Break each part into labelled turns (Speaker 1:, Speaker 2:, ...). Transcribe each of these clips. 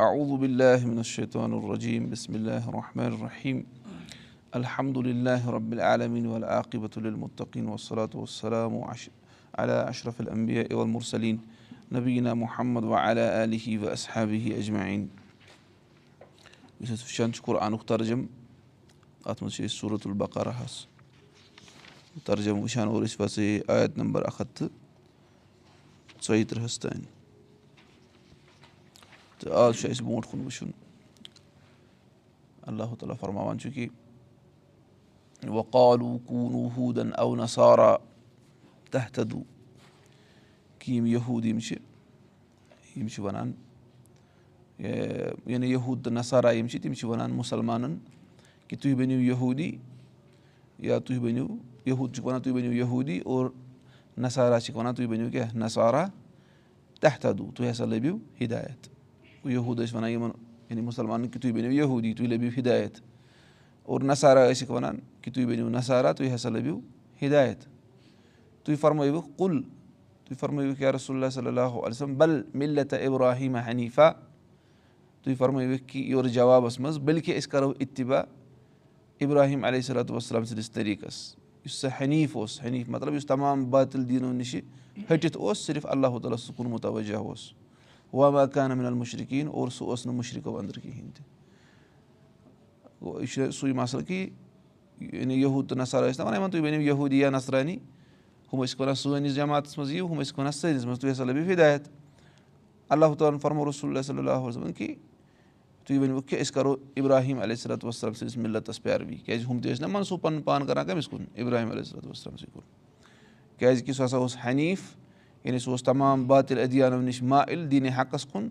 Speaker 1: اعوذ باللہ من الشیطان الرجیم بسم اللہ الرحمن الرحیم الحمد للہ رب العالمین والعاقبۃ للمتقین والصلاة والسلام علی نبینا محمد وعلی آلہ وأصحابہ اجمعین یُس أسۍ وٕچھان چھِ قرآنُک ترجم اَتھ منٛز چھِ أسۍ صوٗرت البقرہس ترجم نمبر اکھ ہَتھ تہٕ ژۄیہِ تٕرٛہَس تانۍ تہٕ آز چھُ اَسہِ برونٛٹھ کُن وٕچھُن اللہ تعالیٰ فرماوان چھُ کہِ وقالوٗ کوٗنوٗدن او نسارا تحتدوٗ کہِ یِم یہوٗد یِم چھِ یِم چھِ وَنان. یعنی یہوٗد تہٕ نسارا یِم چھِ تِم چھِ وَنان مُسلمانن کہِ تُہۍ بٔنِو یہوٗدی یا تُہۍ بٔنِو یہوٗد چھِکھ وَنان تُہۍ بٔنِو یہوٗدی اور نسارا چھِکھ وَنان تُہۍ بٔنِو کیٛاہ نسارا تحتدوٗ تُہۍ ہسا لٔبِو ہِدایت یہوٗد ٲسۍ وَنان یِمن یعنی مُسلمانن کہِ تُہۍ بٔنِو یہوٗدی تُہۍ لٔبِو ہِدایت اور نسارا ٲسِکھ وَنان کہِ تُہۍ بٔنِو نسارا تُہۍ ہسا لٔبِو ہِدایت تُہۍ فرمٲیوُکھ کُل تُہۍ فرمٲیوُکھ یا رسول اللہ صلی اللہُ علیہم بل مِلت ابراہیٖم حنیٖفا تُہۍ فرمٲیوُکھ کہِ یورٕ جوابس منٛز بٔلکہِ أسۍ کرو اِتبا ابراہیٖم علیہ صلاتُ وسلام سٕنٛدِس طٔریٖقس یُس سُہ حنیٖف اوس حنیٖف مطلب یُس تمام باتِل دیٖنو نِشہِ ۂٹِتھ اوس صرف اللہ تعالیٰ سُکُن مُتوجہ اوس وبا کانہ مِنل مُشرقیٖن اور سُہ اوس نہٕ مُشرِقو أنٛدرٕ کِہینۍ تہِ گوٚو یہِ چھُ سُے مسلہٕ کہِ یعنی یہوٗد تہٕ نثر ٲسۍ نہ وَنان تُہۍ ؤنِو یہوٗدی یا نثرانی ہُم ٲسۍ وَنان سٲنِس جماعتس منٛز یِیِو ہُم ٲسۍ وَنان سٲنِس منٛز تُہۍ ہسا لٔبِو ہِدایت اللہ تعالیٰ ہن رسول اللہ صلی اللہ وسلم کہِ تُہۍ ؤنِو کہِ أسۍ کرو ابراہیٖم علیہ صلاتُ وسلم سٕنٛدِس مِلتس پیروی کیازِ ہُم تہِ ٲسۍ نہ منصوٗب پَنُن پان کران کٔمِس کُن ابراہیٖم علیہ صلاتُ وسلم سٕے کُن۔ کیازِ کہِ سُہ ہسا اوس حنیٖف یعنی سُہ اوس تمام باتِل ادیانو نِش ماعل دیٖنہِ حقس کُن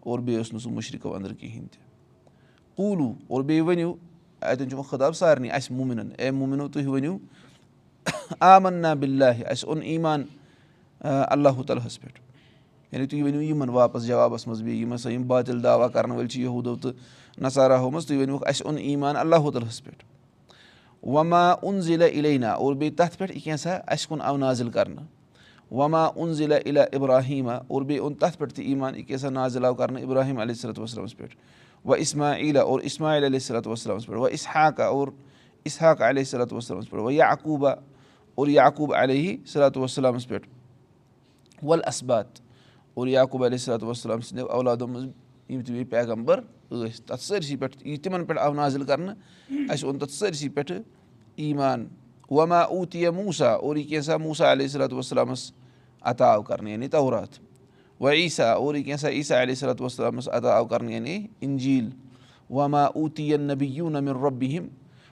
Speaker 1: اور بیٚیہِ اوس نہٕ سُہ مُشرِقو أنٛدرٕ کِہینۍ تہِ قوٗلوٗ اور بیٚیہِ ؤنِو اَتؠن چھُ وۄنۍ خطاب سارنٕے اَسہِ موٗمِنن اے موٗمِنو تُہۍ ؤنِو آمنا بِلہِ اَسہِ اوٚن ایٖمان اللہ تعالیٰ ہس پؠٹھ یعنی تُہۍ ؤنِو یِمن واپس جوابس منٛز بیٚیہِ یِم ہسا یِم باتِل دعوا کرن وٲلۍ چھِ یہوٗدو تہٕ نثاراہو منٛز تُہۍ ؤنِوُکھ اَسہِ اوٚن ایٖمان اللہ تعالیٰ ہس پؠٹھ وما اُن ضِلع علینا اور بیٚیہِ تتھ پؠٹھ یہِ کینٛژھا اَسہِ کُن آو نازِل کرنہٕ وما اُن ضِلع علا ابراہیٖما اور بیٚیہِ اوٚن تتھ پؠٹھ تہِ ایٖمان یہِ کیٛاہ سا نازِل آو کرنہٕ ابراہیٖم علیہ صلاتُ وسلمس پؠٹھ وَ اِسما عیٖلا اور اِسماعیل علیہ صلاتُ وسلمس پؠٹھ وَ اِسحاقہ اور اِسحاق علیہ صلاتُ وسلمس پؠٹھ وَ یعقوٗبہ اور یعقوٗب علیہ صلاتُ وسلامس پؠٹھ وَل اسبات اور یعقوٗب علیہ صلاتُ وسلام سٕنٛدیو اولادو منٛز یِم تہِ بیٚیہِ پیغمبر ٲسۍ تَتھ سٲرسٕے پٮ۪ٹھ یہِ تِمن پٮ۪ٹھ آو نازِل کرنہٕ اَسہِ اوٚن تَتھ سٲرسٕے پٮ۪ٹھٕ ایٖمان وما اوٗتِیا موٗسا اور یہِ کینٛژھا موٗسا علیہ صلاتُ وسلامس عطا آو کرنہٕ یعنی تورات وَ عیٖسا اور یہِ کینٛژھا عیٖسا علیہ صلاتُ وسلامس عطا آو کرنہٕ یعنی اِنجیٖل وما اوٗتِین نبی یوٗ نمیٖر رۄبِہِم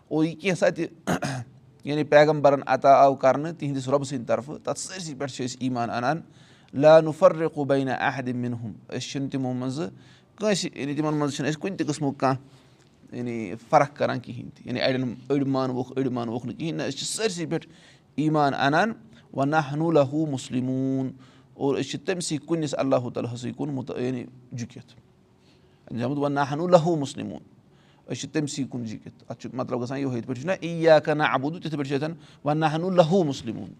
Speaker 1: اور یہِ کینٛژھا تہِ یعنی پیغمبرن عطا آو کرنہٕ تِہنٛدِس رۄبہٕ سٕنٛدِ طرفہٕ تَتھ سٲرسٕے پٮ۪ٹھ چھِ أسۍ ایٖمان اَنان لانو فرقوٗبینا احدِم مِنہُم أسۍ چھِنہٕ تِمو منٛزٕ یعنی تِمن منٛز چھِنہٕ أسۍ کُنہِ تہِ قٕسمُک کانٛہہ یعنی فرق کران کِہینۍ تہِ یعنی اَڑٮ۪ن أڑۍ مانووکھ أڑۍ مانووکھ نہٕ کِہینۍ نہٕ أسۍ چھِ سٲرسٕے پٮ۪ٹھ ایٖمان اَنان وَ نہ نوٗلا ہوٗ مُسلِموٗن اور أسۍ چھِ تٔمسٕے کُنِس اللہ تعالیٰ ہسٕے کُن یعنی جُکِتھ وَ نہ نوٗ مُسلِموٗن. أسۍ چھِ تٔمسٕے کُن جُکِتھ اَتھ چھُ مطلب گژھان یِہوے یِتھ پٲٹھۍ چھُنہ اِیا کَنا اَبوٗدوٗ تِتھٕے پٲٹھۍ چھِ اَتٮ۪ن وَ نہ نوٗ مُسلِموٗن.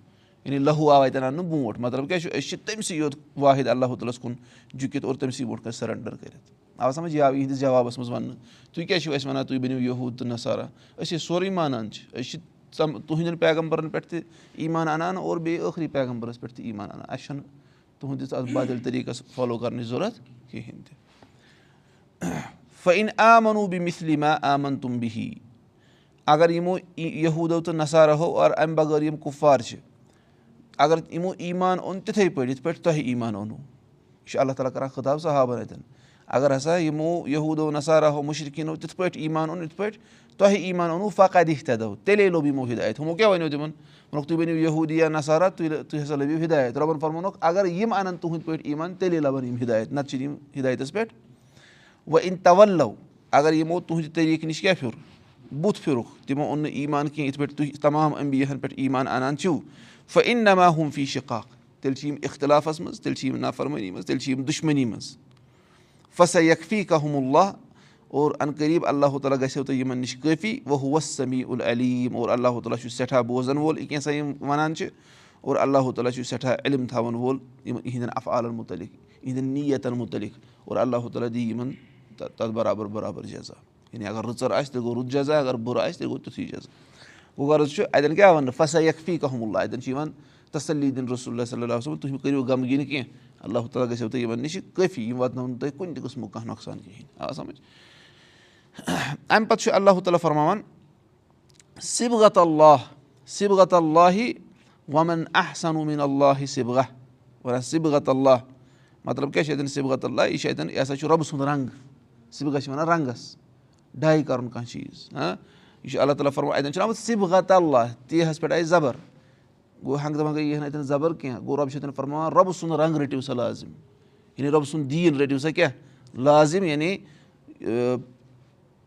Speaker 1: یعنی لہوٗ آو اَتٮ۪ن اَننہٕ برونٛٹھ مطلب کیاہ چھُ أسۍ چھِ تٔمسٕے یوت واحد اللہ تعالیٰ ہَس کُن جُکِتھ اور تٔمسٕے برونٛٹھ کَنۍ سَرَنڈَر کٔرِتھ آو سَمجھ یہِ آو یِہِنٛدِس جوابَس منٛز وَننہٕ تُہۍ کیٛاہ چھِو اَسہِ وَنان تُہۍ بٔنِو یہوٗد تہٕ نثارا أسۍ ٲسۍ سورُے مانان چھِ. أسۍ چھِ تُہٕنٛدٮ۪ن پیغمبرَن پٮ۪ٹھ تہِ ایٖمان اَنان اور بیٚیہِ ٲخری پیغمبرَس پٮ۪ٹھ تہِ ایٖمان اَنان۔ اَسہِ چھُنہٕ تُہُنٛدِس اَتھ بادِل طٔریٖقَس فالو کَرنٕچ ضوٚرَتھ کِہیٖنۍ تہِ۔ فعن آمنوٗ بہِ مِثلی ما آمَن تُم بِہی اگر یِمو یہوٗدو تہٕ نثارہو اور اَمہِ بغٲر یِم کُپوار چھِ اگر یِمو ایٖمان اوٚن تِتھَے پٲٹھۍ یِتھ پٲٹھۍ تۄہہِ ایٖمان اوٚنوُ۔ یہِ چھُ اللہ تعالیٰ کَران خطاب صحابَن اَتٮ۪ن اگر ہسا یِمو یہوٗدو نثاراہو مُشرقیٖنو تِتھ پٲٹھۍ ایٖمان اوٚن یِتھ پٲٹھۍ تۄہہِ ایٖمان اوٚنوُ فقہ دِتھ دو تیٚلے لوٚب یِمو ہِدایت ہُمو کیٛاہ وَنیو تِمن ووٚنُکھ تُہۍ ؤنِو یہوٗدی یا نثارا تُہۍ تُہۍ ہسا لٔبِو ہِدایت رۄبَن فرمونُکھ اگر یِم اَنَن تُہٕنٛدۍ پٲٹھۍ ایٖمان تیٚلے لَبَن یِم ہِدایت نَتہٕ چھِنہٕ یِم ہِدایتَس پٮ۪ٹھ وۄنۍ اِن تَوَلو اگر یِمو تُہٕنٛدِ طٔریٖقہٕ نِش کیٛاہ پھیوٗر بُتھ پھِرُکھ تِمو اوٚن نہٕ ایٖمان کینٛہہ یِتھ پٲٹھۍ تُہۍ تَمام اَمبِیاہَن پٮ۪ٹھ ایٖمان اَنان چھِو فہ اِن نما ہُم فی شِقاق تیٚلہِ چھِ یِم اِختِلافَس منٛز تیٚلہِ چھِ یِم نافرمٲنی منٛز تیٚلہِ چھِ یِم دُشمٔنی منٛز فصا یکفی کہم اللہ اور اَن قریٖب اللہ تعالیٰ گژھیو تۄہہِ یِمن نِش کٲفی وَ ہُوَس سمی العلیٖم اور اللہ تعالیٰ چھُ سٮ۪ٹھاہ بوزَن وول یہِ کینٛژھا یِم وَنان چھِ اور اللہ تعالیٰ چھُ سٮ۪ٹھاہ علم تھاوَن وول یِم یِہِنٛدٮ۪ن اَفعالَن مُتعلِق یِہنٛدٮ۪ن نیتَن مُتعلِق اور اللہ تعالیٰ دی یِمَن تَتھ برابر برابر جزا۔ یعنی اگر رٕژَر آسہِ تیٚلہِ گوٚو رُت جزا اگر بُرٕ آسہِ تیٚلہِ گوٚو تیُتھُے جزا۔ گوٚو غرض چھُ اَتٮ۪ن کیٛاہ وَنہٕ؟ فصا یکفی کہم اللہ اَتٮ۪ن چھِ یِوان تسلی دِنہٕ رسول اللہ صلی اللہ صٲب تُہۍ کٔرِو غمگیٖن کینٛہہ اللہ تعالیٰ گژھیو تۄہہِ یِمَن نِش کٲفی یِم واتناوَن نہٕ تۄہہِ کُنہِ تہِ قٕسمُک کانٛہہ نۄقصان کِہیٖنۍ آ سَمٕجھ اَمہِ پَتہٕ چھُ اللہ تعالیٰ فرماوان سِبغت اللہ سِبغت اللہِ وَمن احسنوٗمیٖن اللہ سِبغہ وَنان سِبغت اللہ مطلب کیاہ چھُ سِبغت اللہ یہِ چھُ اَتؠن یہِ ہسا چھُ رۄبہٕ سُنٛد رنٛگ سِبغہ چھِ وَنان رنٛگس ڈاے کَرُن کانٛہہ چیٖز ہاں یہِ چھُ اللہ تعالیٰ فرمان اَتؠن چھُنہٕ آمُت سِبغت اللہ تیٖہَس پؠٹھ آسہِ زَبر گوٚو ہنٛگہٕ دۄہ منٛگہٕ یی نہٕ اَتؠن زَبر کینٛہہ گوٚو رۄبہٕ چھِ اَتؠن فرماوان رۄبہٕ سُنٛد رنٛگ رٔٹِو سا لازِم۔ یعنی رۄبہٕ سُنٛد دیٖن رٔٹِو سا کیٛاہ لازِم یعنی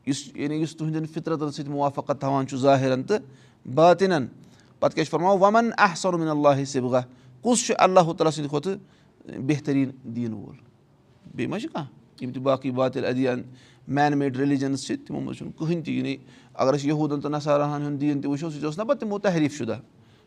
Speaker 1: یُس یعنی یُس تُہنٛدٮ۪ن فِطرتن سۭتۍ مُوافقت تھاوان چھُ ظٲہِرن تہٕ باتِنن پتہٕ کیاہ چھُ فرماوان؟ وَمن احسن اللہ سِبغہ کُس چھُ اللہ تعالیٰ سٕنٛدِ کھۄتہٕ بہتریٖن دیٖن وول؟ بیٚیہِ ما چھُ کانٛہہ۔ یِم تہِ باقٕے باتِل ادیان مین میڈ ریلِجنٕز چھِ تِمو منٛز چھُنہٕ کٕہٕنۍ تہِ یعنی اگر أسۍ یہوٗدن تہٕ نثارہن ہُنٛد دیٖن تہِ وٕچھو سُہ تہِ اوس نہ پتہٕ تِمو تحریٖف شُدہ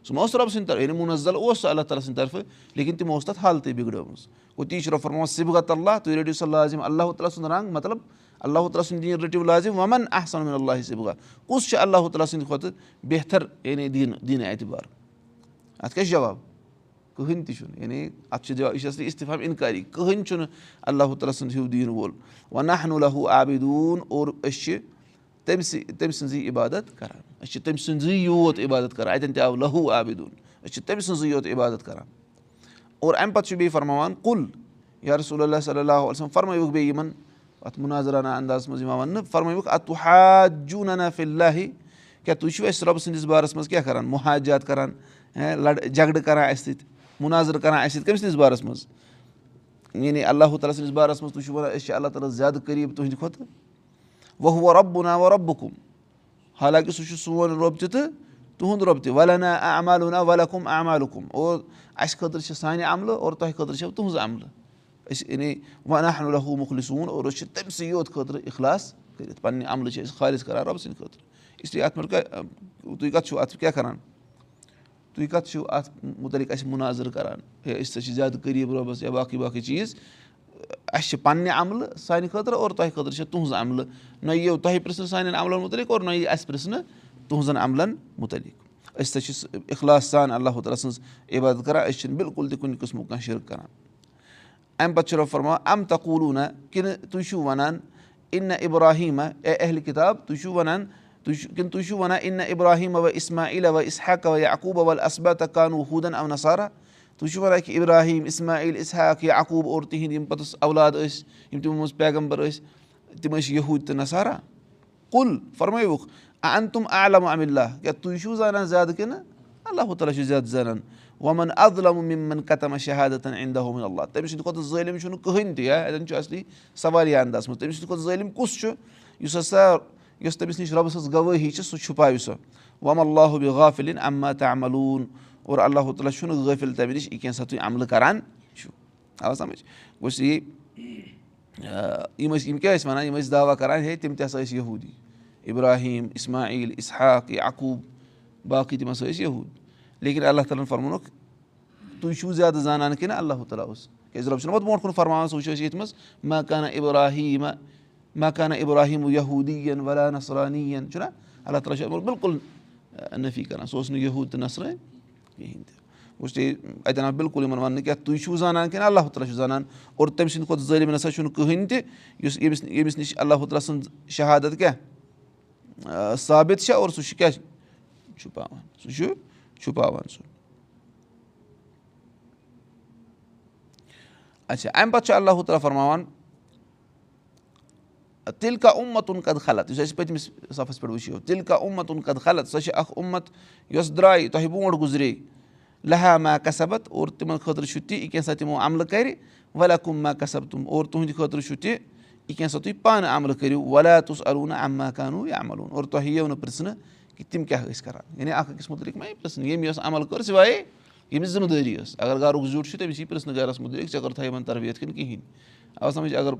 Speaker 1: سُہ ما اوس رۄبہٕ سٕنٛدِ طرفہٕ یعنی مُنزل اوس سُہ اللہ تعالیٰ سٕنٛدِ طرفہٕ لیکِن تِمو اوس تَتھ حالتٕے بِگڑٲمٕژ گوٚو تی چھُ رۄب فرماوان سِبغت اللہ تُہۍ رٔٹِو سا لازِم اللہ تعالیٰ سُنٛد رنٛگ مطلب اللہ تعالیٰ سُنٛد دیٖن رٔٹِو لازِم وَمن احسن اللہ سِبغہ کُس چھُ اللہ تعالیٰ سٕنٛدِ کھۄتہٕ بہتر یعنی دیٖن دیٖنہِ اعتبار اَتھ کیاہ چھُ جواب کٕہٕنۍ تہِ چھُنہٕ یعنی اَتھ چھُ جواب یہِ چھِ اَصلی اِستِفام اِنکاری کٕہٕنۍ چھُنہٕ اللہ تعالیٰ سُنٛد ہیوٗ دیٖن وول وَنہن اللہ عابدوٗن اور أسۍ چھِ تٔمۍ سٕے تٔمۍ سٕنٛزٕے عبادت کران أسۍ چھِ تٔمۍ سٕنٛزٕے یوت عبادت کران اَتؠن تہِ آو لہوٗ عابدوٗن أسۍ چھِ تٔمۍ سٕنٛزٕے یوت عبادت کران اور اَمہِ پتہٕ چھُ بیٚیہِ فرماوان کُل یا رسول اللہ صلی اللہ علیہ فرمٲیوُکھ بیٚیہِ یِمن اَتھ مُناظرانہ اندازس منٛز یِوان وَننہٕ فرمٲیوُکھ اتُ حاجوٗنا فِلہ کیاہ تُہۍ چھِو اَسہِ رۄبہٕ سٕنٛدِس بارس منٛز کیاہ کران مُحاجات کران لڑ جگڑٕ کران اَسہِ سۭتۍ مُناظر کران اَسہِ سۭتۍ کٔمۍ سٕنٛدِس بارس منٛز یعنی اللہ تعالیٰ سٕنٛدِس بارس منٛز تُہۍ چھِو وَنان أسۍ چھِ اللہ تعالیٰ زیادٕ قریٖب تُہنٛدِ کھۄتہٕ وۄنۍ رۄبہٕ نا وۄنۍ رۄبہٕ کُم حالانکہِ سُہ چھُ سون رۄب تہِ تہٕ تُہُنٛد رۄب تہِ ولینا امالُنا ولیکُم امالُکُم اور اَسہِ خٲطرٕ چھِ سانہِ عملہٕ اور تۄہہِ خٲطرٕ چھو تُہنٛز عملہٕ أسۍ یعنی وَنہن لہوٗ مُخلِسوٗن اور أسۍ چھِ تٔمۍ سٕے یوت خٲطرٕ اِخلاص کٔرِتھ پَنٕنہِ عملہٕ چھِ أسۍ خٲلِص کران رۄبہٕ سٕنٛدِ خٲطرٕ اِسلیے اَتھ پٮ۪ٹھ تُہۍ کَتھ چھُو اَتھ کیاہ کران تُہۍ کَتھ اَسہِ چھِ پَنٕنہِ عملہٕ سانہِ خٲطرٕ اور تۄہہِ خٲطرٕ چھِ تُہنٛز عملہٕ۔ نہ یِیو تۄہہِ پرٛژھنہٕ سانٮ۪ن عملن مُتعلِق اور نہ یی اَسہِ پرٛژھنہٕ تُہنٛزن عملن مُتعلِق۔ أسۍ ہسا چھِ اِخلاص سان اللہ تعالیٰ سٕنٛز عبادت کران أسۍ چھِنہٕ بِلکُل تہِ کُنہِ قٕسمُک کانٛہہ شِرک کران۔ اَمہِ پَتہٕ چھُ رۄب فرما اَمہِ تقوٗلوٗنا کِنہٕ تُہۍ چھِو وَنان اِنہ اِبراہیٖما اے اہلہِ کِتاب تُہۍ چھِو وَنان تُہۍ چھِو کِنہٕ تُہۍ چھِو وَنان اِنہ اِبراہیٖم اوا اِسماعیٖل اوا اِسحق اوا یا عقوٗب اول اصبا تہ کانوٗ ہوٗدن او نثارا تُہۍ چھِو وَنان کہِ اِبراہیٖم اِسماعیٖل اِسحاق یا عقوٗب اور تِہِنٛدۍ یِم پَتہٕ اولاد ٲسۍ یِم تِمو منٛز پیغمبر ٲسۍ تِم ٲسۍ یہوٗد تہٕ نثارا کُل فرمٲیوُکھ اَن تِم عالم امہِ اللہ کیٛاہ تُہۍ چھِو زانان زیادٕ کِنہٕ اللہ تعالیٰ چھُ زیادٕ زانان وَمن ادلم مِمن قتم شہادتن اِنٛدہُ اللہ تٔمۍ سٕنٛدِ کھۄتہٕ ظٲلِم چھُنہٕ کٕہٕنۍ تہِ یا اَتٮ۪ن چھُ اَصلی سوالی اندازس منٛز تٔمۍ سٕنٛدِ کھۄتہٕ ظٲلِم کُس چھُ یُس ہسا یۄس تٔمِس نِش رۄبہٕ سٕنٛز گوٲہی چھِ سُہ چھُپاوِ سۄ وم اللہُ غافِلِن اما تاملوٗن اور اللہ تعالیٰ چھُنہٕ غٲفِل تَمہِ نِش یہِ کیٚنٛہہ سا تُہۍ عملہٕ کران چھُو آ سَمجھ گوٚژھ یہِ یِم ٲسۍ یِم کیٛاہ ٲسۍ وَنان یِم ٲسۍ دعوا کران ہے تِم تہِ ہسا ٲسۍ یہوٗدی اِبراہیٖم اِسماعیٖل اِسحاق یا عقوٗب باقٕے تِم ہسا ٲسۍ یہوٗد لیکِن اللہ تعالیٰ ہن فرمونُکھ تُہۍ چھِو زیادٕ زانان کِنہٕ اللہ تعالیٰ اوس کیازِ رۄب چھُنہ پَتہٕ برونٛٹھ کُن فرماوان سُہ وٕچھو أسۍ ییٚتھۍ منٛز مکانہ اِبراہیٖم مکانہ اِبراہیٖم یہوٗدیٖن ولا نسرانیٖن چھُنہ اللہ تعالیٰ چھُ بِلکُل نفی کران سُہ اوس نہٕ یہوٗد تہٕ نسرٲنۍ کِہینۍ آو بِلکُل یِمن وَننہٕ کیٛاہ تُہۍ چھِو زانان کِنہٕ اللہ تعالیٰ چھُ زانان اور تٔمۍ سٕنٛدِ کھۄتہٕ ظٲلِم نہ سا چھُنہٕ کٕہٕنۍ تہِ یُس ییٚمِس ییٚمِس نِش اللہ تعالیٰ سٕنٛز شہادت کیٛاہ ثابت چھےٚ اور سُہ چھُ کیٛاہ چھُپاوان؟ سُہ چھُ چھُپاوان سُہ۔ اچھا اَمہِ پَتہٕ چھُ اللہ تعالیٰ فرماوان تِلہٕ کا اُمتُن قد خلط یُس اَسہِ پٔتمِس صفس پٮ۪ٹھ وٕچھو تِلہٕ کا اُمتُن قد خلط سۄ چھِ اکھ اُمت یۄس درٛاے تۄہہِ برونٛٹھ گُزرے لہا ما کسبت اور تِمن خٲطرٕ چھُ تہِ یہِ کیٛاہ سا تِمو عملہٕ کرِ ولا کُم ما کسب تِم اور تُہنٛدِ خٲطرٕ چھُ تہِ یہِ کیٛاہ سا تُہۍ پانہٕ عملہٕ کٔرِو ولا تُس اروٗنا اما کانوٗ یا عملوٗن اور تۄہہِ یِیو نہٕ پرٛژھنہٕ کہِ تِم کیٛاہ ٲسۍ کران یعنی اکھ أکِس مُتعلِق ما یہِ پرٛژھنہٕ ییٚمۍ یۄس عمل کٔر سِوایے ییٚمِس ذِمہٕ دٲری ٲس اگر گرُک زیُٹھ چھُ تٔمِس یی پرٛژھنہٕ گرس مُتعلِق ژےٚ کٔرتھا یِمن تربیت کِنہٕ کِہینۍ آ سَمجھ اگر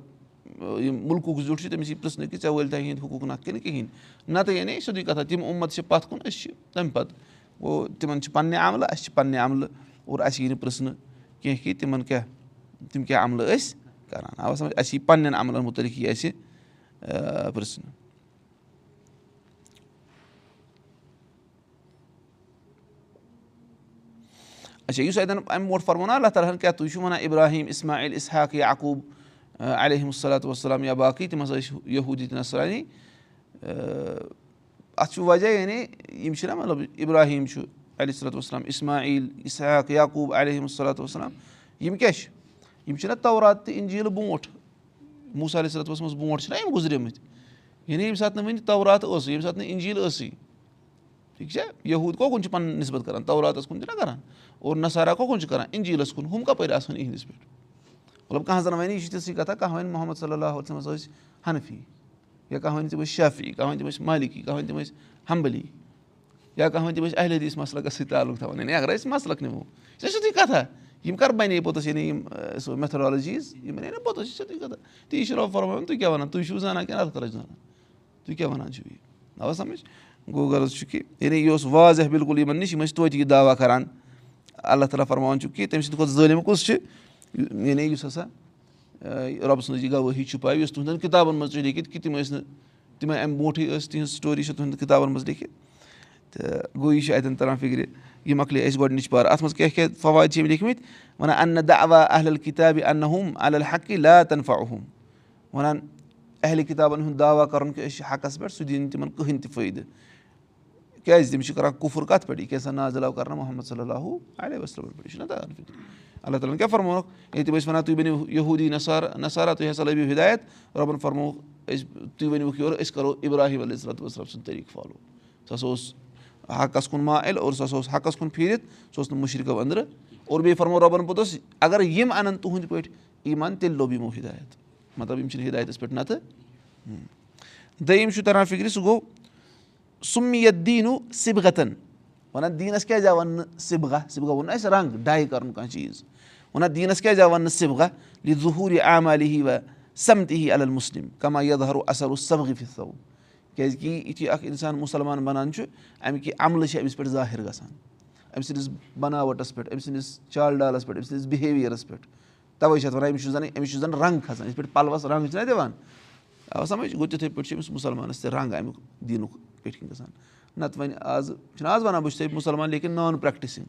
Speaker 1: یِم مُلکُک زیُٹھ چھُ تٔمِس یی پرٛژھنہٕ کہِ ژےٚ وٲلۍ تۄہہِ ہِنٛدۍ حقوٗق نکھ کِنہٕ کِہینۍ نتہٕ یعنی سیٚودُے کَتھا تِم اُمت چھِ پَتھ کُن أسۍ چھِ تَمہِ پَتہٕ گوٚو تِمن چھِ پَننہِ عملہٕ اَسہِ چھِ پَننہِ عملہٕ اور اَسہِ یی نہٕ پرٛژھنہٕ کیٚنٛہہ کہِ تِمن کیاہ تِم کیٛاہ عملہٕ ٲسۍ کَران آو سَمٕجھ اَسہِ یی پنٛنٮ۪ن عملن مُتعلِق یی اَسہِ پِرٛژھنہٕ اچھا یُس اَتؠن اَمہِ برونٛٹھ فرمو نہ اللہ تعالیٰ ہَن کیٛاہ تُہۍ چھِو وَنان اِبراہیٖم اِسماعیل اِسحاق یا عقوٗب علیہم الصلاتُ وسلام یا باقٕے تِم ہَسا ٲسۍ یہوٗدی تہٕ نسرانی اَتھ چھُ وجہ یعنی یِم چھِنہ مطلب اِبراہیٖم چھُ علیہ صلاتُ وسلام اِسماعیل اِسحاق یعقوٗب علیہم الصلاتُ وسلام یِم کیٛاہ چھِ یِم چھِنہ تورات تہٕ اِنجیٖلہٕ برونٛٹھ موٗسا علیہ صلاتُ وسلمَس برونٛٹھ چھِنہ یِم گُزریمٕتۍ یعنی ییٚمہِ ساتہٕ نہٕ وٕنہِ تورات ٲسٕے ییٚمہِ ساتہٕ نہٕ اِنجیٖل ٲسٕے ٹھیٖک چھا یہوٗد کوکُن چھِ پَنُن نِسبت کَران توراتَس کُن چھِنہ کَران اور نسارا کوکُن چھِ کَران اِنجیٖلَس کُن ہُم کَپٲرۍ آسان یِہِنٛدِس پٮ۪ٹھ مطلب کانٛہہ زَن وَنہِ یہِ چھِ تِژھٕے کَتھا کانٛہہ وَنہِ محمد صلی اللہُ علیہس ٲسۍ حنفی یا کانٛہہ وَنہِ تِم ٲسۍ شافی کانٛہہ وَنہِ تِم ٲسۍ مالکی کانٛہہ وَنہِ تِم ٲسۍ ہمبلی یا کانٛہہ وَنہِ تِم ٲسۍ اہل حدیٖث مسلَس سۭتۍ تعلُق تھاوان یعنی اگر أسۍ مسلک نِمو یہِ چھِ سیٚودُے کَتھا یِم کَر بَنے پوٚتُس یعنی یِم سُہ میتھڈالجیٖز یِم بَنے نہ پوٚتُس یہِ چھِ سیٚودُے کَتھا تی چھُ رۄب فرماوان تُہۍ کیٛاہ وَنان تُہۍ چھُو زانان کِنہٕ اللہ تعالیٰ زانان تُہۍ کیٛاہ وَنان چھُو یہِ آ سَمٕجھ گوٚو غرض چھُ کہِ یعنی یہِ اوس واضح بِلکُل یِمَن نِش یِم ٲسۍ توتہِ یہِ دعوا کَران اللہ تعالیٰ فرماوان چھُ کہِ تٔمۍ سٕنٛدِ کھۄتہٕ ظٲلِم کُس چھِ یعنی یُس ہَسا رۄبہٕ سٕنٛز یہِ گوٲہی چھُپاے یُس تُہنٛدٮ۪ن کِتابَن منٛز چھُ لیکھِتھ کہِ تِم ٲسۍ نہٕ تِمے اَمہِ برونٛٹھٕے ٲسۍ تِہنٛز سٹوری چھِ تُہنٛدٮ۪ن کِتابَن منٛز لیکھِتھ تہٕ گوٚو یہِ چھُ اَتؠن تَران فِکرِ یہِ مۄکلے اَسہِ گۄڈنِچ پَر اَتھ منٛز کیاہ کیاہ فواد چھِ أمۍ لیکھمٕتۍ وَنان اَننہٕ دعوا اہل کِتابہِ اَنہٕ ہُم الل حقہِ لا تنفا ہُم وَنان اہلِ کِتابَن ہُنٛد دعوا کَرُن کہِ أسۍ چھِ حقَس پٮ۪ٹھ سُہ دِیِنۍ تِمَن کٕہٕنۍ تہِ فٲیدٕ کیازِ تِم چھِ کَران کُفُر کَتھ پٮ۪ٹھ یہِ کیٛاہ سا نازل آو کَرنہٕ محمد صلی اللہُ علیہ وسلمَن پٮ۪ٹھ یہِ چھُنہ تَران فِکرِ اللہ تعالیٰ ہَن کیاہ فرمونکھ ییٚلہِ تِم ٲسۍ وَنان تُہۍ ؤنِو یہوٗدی نثار نثارا تُہۍ ہسا لٲبِو ہِدایت رۄبَن فرمووُکھ أسۍ تُہۍ ؤنِوُکھ یورٕ أسۍ کَرو اِبراہیٖم علیہ صلاتُ وسلم سُنٛد طریٖقہٕ فالو سُہ ہسا اوس حقَس کُن مایِل اور سُہ ہسا اوس حقَس کُن پھیٖرِتھ سُہ اوس نہٕ مُشرِقو أنٛدرٕ اور بیٚیہِ فرمو رۄبَن پوٚتُس اگر یِم اَنَن تُہٕنٛدۍ پٲٹھۍ ایٖمان تیٚلہِ لوٚب یِمو ہِدایت مطلب یِم چھِنہٕ ہِدایتَس پٮ۪ٹھ نَتہٕ دوٚیِم چھُ تَران فِکرِ سُہ گوٚو سُمیت دیٖنو سِبغتَن وَنان دیٖنَس کیازِ آو وَننہٕ سِبغا سِبغا ووٚن اَسہِ رنٛگ ڈاے کَرُن کانٛہہ چیٖز وَنان دیٖنَس کیازِ آو وَننہٕ سِبغا یہِ ظہوٗر وَ سَمتی ہی عل مُسلِم کما یدہرو اثر اوس سبغہِ فِو کیازِ کہِ یُتھُے اکھ اِنسان مُسلمان بَنان چھُ اَمِکۍ عملہٕ چھِ أمِس پٮ۪ٹھ ظٲہِر گژھان أمۍ سٕنٛدِس بَناوٹَس پٮ۪ٹھ أمۍ سٕنٛدِس چال ڈالَس پٮ۪ٹھ أمۍ سٕنٛدِس بِہیویرَس پٮ۪ٹھ تَوَے چھِ اَتھ وَنان أمِس چھُ زَن أمِس چھُ زَن رنٛگ کھَسان یِتھ پٲٹھۍ پَلوَس رنٛگ چھِنہ دِوان آ سَمٕجھ گوٚو تِتھَے پٲٹھۍ چھِ أمِس مُسلمانَس تہِ رنٛگ اَمیُک دیٖنُک گژھان نَتہٕ وۄنۍ آز چھِنہ آز وَنان بہٕ چھُسے مُسلمان لیکِن نان پرٛٮ۪کٹِسِنٛگ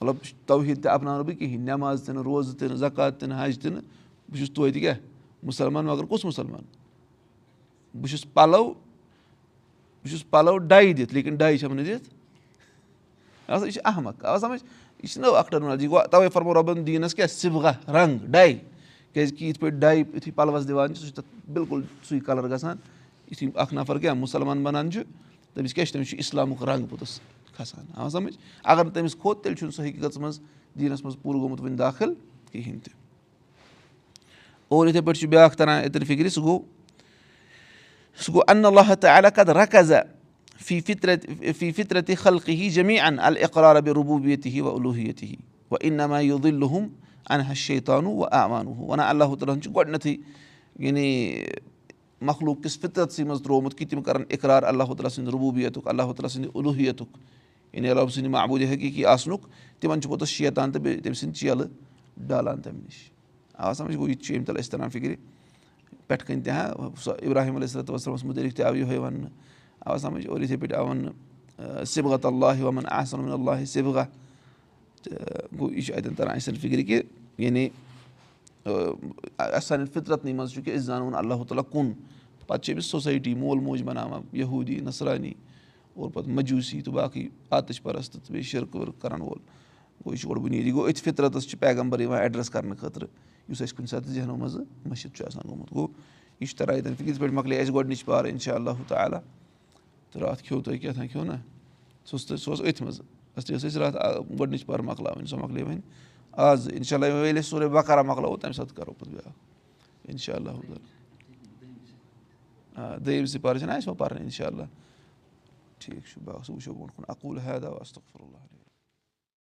Speaker 1: مطلب توحیٖد تہِ اَپناو نہٕ بہٕ کِہیٖنۍ نٮ۪ماز تہِ نہٕ روزٕ تہِ نہٕ زکات تہِ نہٕ حج تہِ نہٕ بہٕ چھُس توتہِ کیٛاہ؟ مُسلمان مگر کُس مُسلمان؟ بہٕ چھُس پَلو بہٕ چھُس پَلو ڈاے دِتھ لیکِن ڈاے چھَم نہٕ دِتھ؟ اَصٕل یہِ چھِ احمد آو سَمٕجھ؟ یہِ چھِ نٔو اَکھ گوٚو تَوَے فرمو رۄبَن دیٖنَس کیٛاہ؟ سِبغا رنٛگ ڈاے کیٛازِکہِ یِتھ پٲٹھۍ ڈاے یُتھُے پَلوَس دِوان چھِ سُہ چھِ تَتھ بِلکُل سُے کَلَر گژھان۔ یُتھُے اَکھ نَفر کیٛاہ؟ مُسلمان بَنان چھُ تٔمِس کیٛاہ چھُ؟ تٔمِس چھُ اِسلامُک رنٛگ پوٚتُس کھَسان آ سَمٕجھ اگر نہٕ تٔمِس کھوٚت تیٚلہِ چھُنہٕ سُہ حقیٖقتَس منٛز دیٖنَس منٛز پوٗرٕ گوٚمُت وٕنہِ داخل کِہیٖنۍ تہِ اور یِتھَے پٲٹھۍ چھُ بیٛاکھ تَران اَتٮ۪ن فِکرِ سُہ گوٚو سُہ گوٚو اَن اللہ تہٕ القد رقضہ فی فِطرت فی فِطرتِ خلقہٕ ہی جمی اَن القراربہِ ربوٗبیت ہی و الوٗحیت ہی وَ اِنما یُدُلُہُم اَنحا شیطانوٗ وَ اَوانوٗ وَنان اللہ تعالیٰ ہَن چھُ گۄڈنٮ۪تھٕے یعنی مخلوٗق کِس فِطرتسٕے منٛز ترٛوومُت کہِ تِم کَرَن اِقرار اللہ تعالیٰ سٕنٛدِ ربوٗبیتُک اللہ تعالیٰ سٕنٛدِ الوٗحیتُک یعنی رۄب سٕنٛدِ معبوٗدِ حقیٖقی آسنُک تِمَن چھُ پوٚتُس شیطان تہٕ بیٚیہِ تٔمۍ سٕنٛدۍ چیلہٕ ڈالان تَمہِ نِش آ سَمجھ گوٚو یہِ تہِ چھُ اَمہِ تَل اَسہِ تَران فِکرِ پٮ۪ٹھٕ کَنۍ تہِ ہا سۄ اِبراہیٖم علیہ صلاتُ وسلمَس مُتعلِق تہِ آو یِہوے وَننہٕ آو سَمجھ اور یِتھَے پٲٹھۍ آو وَننہٕ وَمَن آسَن اللہ سِبغا تہٕ گوٚو یہِ چھُ اَتٮ۪ن تَران اَسہِ فِکرِ کہِ یعنی سانٮ۪ن فِطرتنٕے منٛز چھُ کہِ أسۍ زانوُن اللہ تعالیٰ کُن پَتہٕ چھِ أمِس سوسایٹی مول موج بَناوان یہوٗدی نَسرانی اور پَتہٕ مجوٗسی تہٕ باقٕے آتٕش پَرست تہٕ بیٚیہِ وِرک کَرَن وول۔ گوٚو یہِ چھُ گۄڈٕ بُنیٲدی گوٚو أتھۍ فِطرتَس چھِ پیغمبر یِوان ایٚڈرَس کَرنہٕ خٲطرٕ۔ یُس اَسہِ کُنہِ ساتہٕ ذہنو منٛزٕ مٔشِد چھُ آسان گوٚمُت۔ گوٚو یہِ چھُ تَران ییٚتٮ۪ن یِتھ پٲٹھۍ مۄکلے اَسہِ گۄڈنِچ بار اِنشاء اللہ تعالیٰ۔ تہٕ راتھ کھیٚو تۄہہِ کیٛاہ تام کھیٚو نا سُہ اوس سُہ اوس أتھۍ منٛز۔ اَسہِ ٲس أسۍ راتھ گۄڈنِچ بار مۄکلاوٕنۍ سۄ مۄکلے وۄنۍ آز۔ اِنشاء اللہ ییٚلہِ أسۍ سورُے بکارا مۄکلاوو تَمہِ ساتہٕ کَرو پَتہٕ بیٛاکھ۔ اِنشاء اللہ آ دوٚیِم زٕ پَرٕ چھِنہ اَسہِ وۄنۍ پَرٕنۍ اِنشاء اللہ ٹھیٖک چھُ بہٕ سُہ وٕچھو برونٛٹھ کُن وستُف اللہ